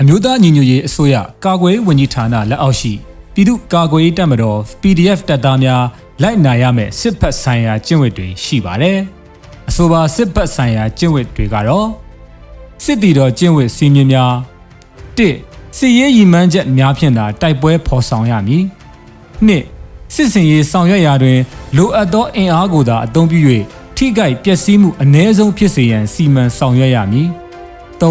အမျိုးသားညီညွတ်ရေးအစိုးရကာကွယ်ရေးဝန်ကြီးဌာနလက်အောက်ရှိပြည်သူ့ကာကွယ်ရေးတပ်မတော် PDF တပ်သားများလိုက်နာရမယ့်စစ်ဖက်ဆိုင်ရာကျင့်ဝတ်တွေရှိပါတယ်။အဆိုပါစစ်ဖက်ဆိုင်ရာကျင့်ဝတ်တွေကတော့စစ်တီတော်ကျင့်ဝတ်စီမင်းများ၁စစ်ရေးရည်မှန်းချက်များဖြင့်သာတိုက်ပွဲဖော်ဆောင်ရမည်။၂စစ်စင်ရေးဆောင်ရွက်ရာတွင် လိုအပ်သောအင်အားကိုသာအသုံးပြု၍ထိခိုက်ပျက်စီးမှုအ ਨੇ ဆုံးဖြစ်စေရန်စီမံဆောင်ရွက်ရမည်။၃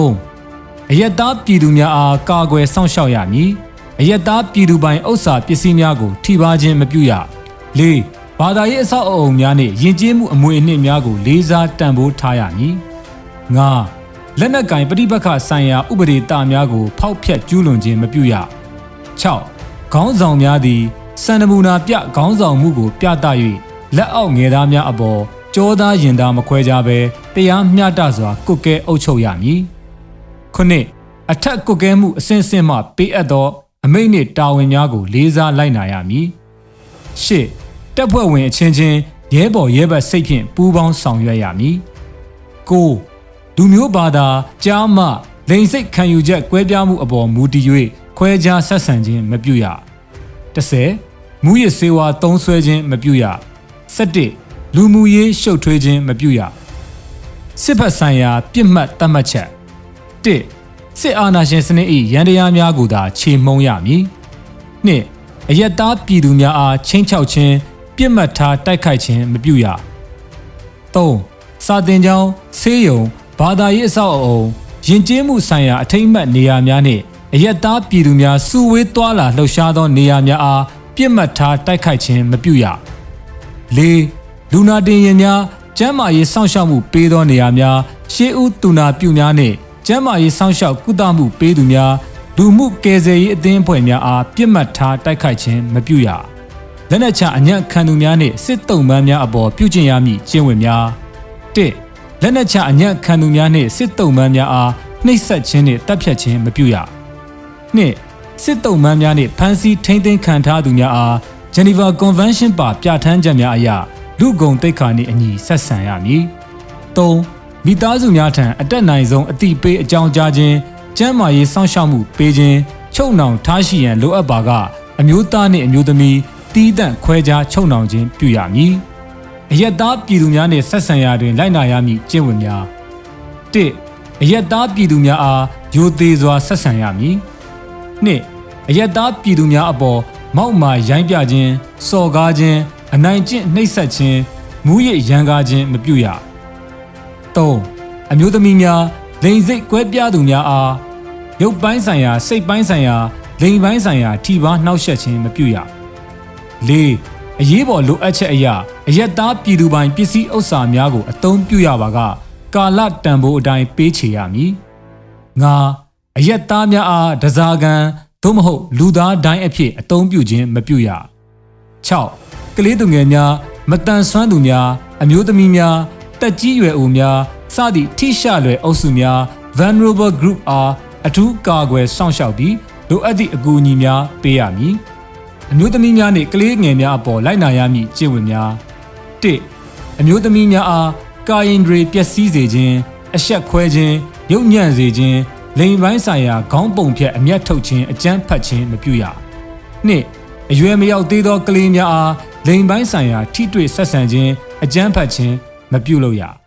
အယက်သားပြည်သူများအားကာကွယ်စောင့်ရှောက်ရမည်အယက်သားပြည်သူပိုင်ဥစ္စာပစ္စည်းများကိုထိပါခြင်းမပြုရ၄ဘာသာရေးအဆောက်အအုံများနှင့်ယဉ်ကျေးမှုအမွေအနှစ်များကိုလေးစားတန်ဖိုးထားရမည်၅လက်နက်ကင်ပဋိပက္ခဆိုင်ရာဥပဒေတာများကိုဖောက်ဖျက်ကျူးလွန်ခြင်းမပြုရ၆ခေါင်းဆောင်များသည် စံနမူနာပြခေါင်းဆောင်မှုကို ပြသ၍လက်အောက်ငယ်သားများအပေါ်ကြောသားရင်သားမခွဲကြဘဲတရားမျှတစွာကုတ်ကဲအုပ်ချုပ်ရမည်ခုနှစ်အထက်ကွက်ကဲမှုအစဉ်စဉ်မှပေးအပ်သော အမိန့်နှင့်တာဝန်များကို လေးစားလိုက်နာရမည်ရှစ်တပ်ဖွဲ့ဝင်အချင်းချင်းရဲဘော်ရဲဘက်စိတ်ဖြင့်ပူးပေါင်းဆောင်ရွက်ရမည်ကိုလူမျိုးဘာသာကြားမှလိန်စိတ်ခံယူချက်ကွဲပြားမှုအပေါ်မူတည်၍ခွဲခြားဆက်ဆံခြင်းမပြုရ30 မူရစေဝါသုံးဆွဲခြင်းမပြုရ17လူမှုရေးရှုပ်ထွေးခြင်းမပြုရစစ်ဖက်ဆိုင်ရာပြစ်မှတ်တတ်မှတ်ချက်1စစ်အာဏာရှင်စနစ်၏ရန်တရားများကိုသာခြေမှုံရမည်2အယက်သားပြည်သူများအားချင်းချောက်ခြင်းပြစ်မှတ်ထားတိုက်ခိုက်ခြင်းမပြုရ3စာတင်ကြောင်းဆေးရုံဘာသာရေးအဆောက်အအုံယဉ်ကျေးမှုဆိုင်ရာအထိမ့်မှတ်နေရာများနှင့်အယက်သားပြည်သူများစုဝေးသွားလာလှုပ်ရှားသောနေရာများအား ပြစ်မှတ်ထားတိုက်ခိုက်ခြင်းမပြုရ4လူနာတင်ရင်များကျန်းမာရေးစောင့်ရှောက်မှုပေးသောနေရာများရှေးဦးတူနာပြုများနှင့်ကျန်းမာရေးစောင့်ရှောက်ကုသမှုပေးသူများလူမှုကယ်ဆယ်ရေးအသင်းအဖွဲ့များအားပြစ်မှတ်ထားတိုက်ခိုက်ခြင်းမပြုရလက်နက်ချအညံ့ခံသူများနှင့်စစ်တုံးပန်းများအပေါ်ပြုကျင့်ရမည့်ကျင့်ဝတ်များ၁လက်နက်ချအညံ့ခံသူများနှင့်စစ်တုံးပန်းများအားနှိပ်စက်ခြင်းနှင့်တပ်ဖြတ်ခြင်းမပြုရ၂ စစ်တုံးပန်းများနှင့်ဖမ်းဆီးထိန်းသိမ်းခံထားသူများအား Geneva Convention ပါပြဋ္ဌာန်းချက်များအရလူကုန်တိတ်ခါနှင့်အညီဆက်ဆံရမည်၃မိသားစုများထံအတက်နိုင်ဆုံးအတိပေးအကြောင်းကြားခြင်းကျန်းမာရေးစောင့်ရှောက်မှုပေးခြင်းချုပ်နှောင်ထားရှိရန်လိုအပ်ပါကအမျိုးသားနှင့်အမျိုးသမီးတီးတန့်ခွဲခြားချုပ်နှောင်ခြင်းပြုရမည်အယက်သားပြည်သူများနှင့်ဆက်ဆံရာတွင်လိုက်နာရမည့်ကျင့်ဝတ်များ၁အယက်သားပြည်သူများအားယိုသေးစွာဆက်ဆံရမည် ၂အယက်သားပြည်သူများအပေါ်မောက်မာရိုင်းပြခြင်းစော်ကားခြင်းအနိုင်ကျင့်နှိပ်စက်ခြင်းမူးယစ်ရန်ကားခြင်းမပြုရ3အမျိုးသမီးများလိန်စိတ်ကွဲပြားသူများအားရုပ်ပိုင်းဆိုင်ရာစိတ်ပိုင်းဆိုင်ရာလိန်ပိုင်းဆိုင်ရာထိပါနှောက်ယှက်ခြင်းမပြုရ4အရေးပေါ်လိုအပ်ချက်အရာအယက်သားပြည်သူပိုင်ပစ္စည်းဥစ္စာများကိုအသုံးပြုရပါကကာလတန်ဖိုးအတိုင်းပေးချေရမည်၅ အယက်သားများအားဒဇာကန်သို့မဟုတ်လူသားတိုင်းအဖြစ်အသုံးပြုခြင်းမပြုရ6ကလေးသူငယ်များမတန်ဆွမ်းသူများအမျိုးသမီးများတက်ကြီးရွယ်အိုများစသည့်ထိရှလွယ်အုပ်စုများ vulnerable group အားအထူးကာကွယ်စောင့်ရှောက်ပြီးလိုအပ်သည့်အကူအညီများပေးရမည်အမျိုးသမီးများနှင့်ကလေးငယ်များအပေါ်လိုက်နာရမည့်ကျင့်ဝတ်များ၁အမျိုးသမီးများအားကာယင်ဒရီပျက်စီးစေခြင်းအဆက်ခွဲခြင်းရုပ်ညံ့စေခြင်း လိန်ပိုင်းဆိုင်ရာခေါင်းပုံဖြတ်အမျက်ထုတ်ခြင်းအကြမ်းဖက်ခြင်းမပြုရနှစ်အရွယ်မရောက်သေးသောကလေးများအားလိန်ပိုင်းဆိုင်ရာထိတွေ့ဆက်ဆံခြင်းအကြမ်းဖက်ခြင်းမပြုလုပ်ရ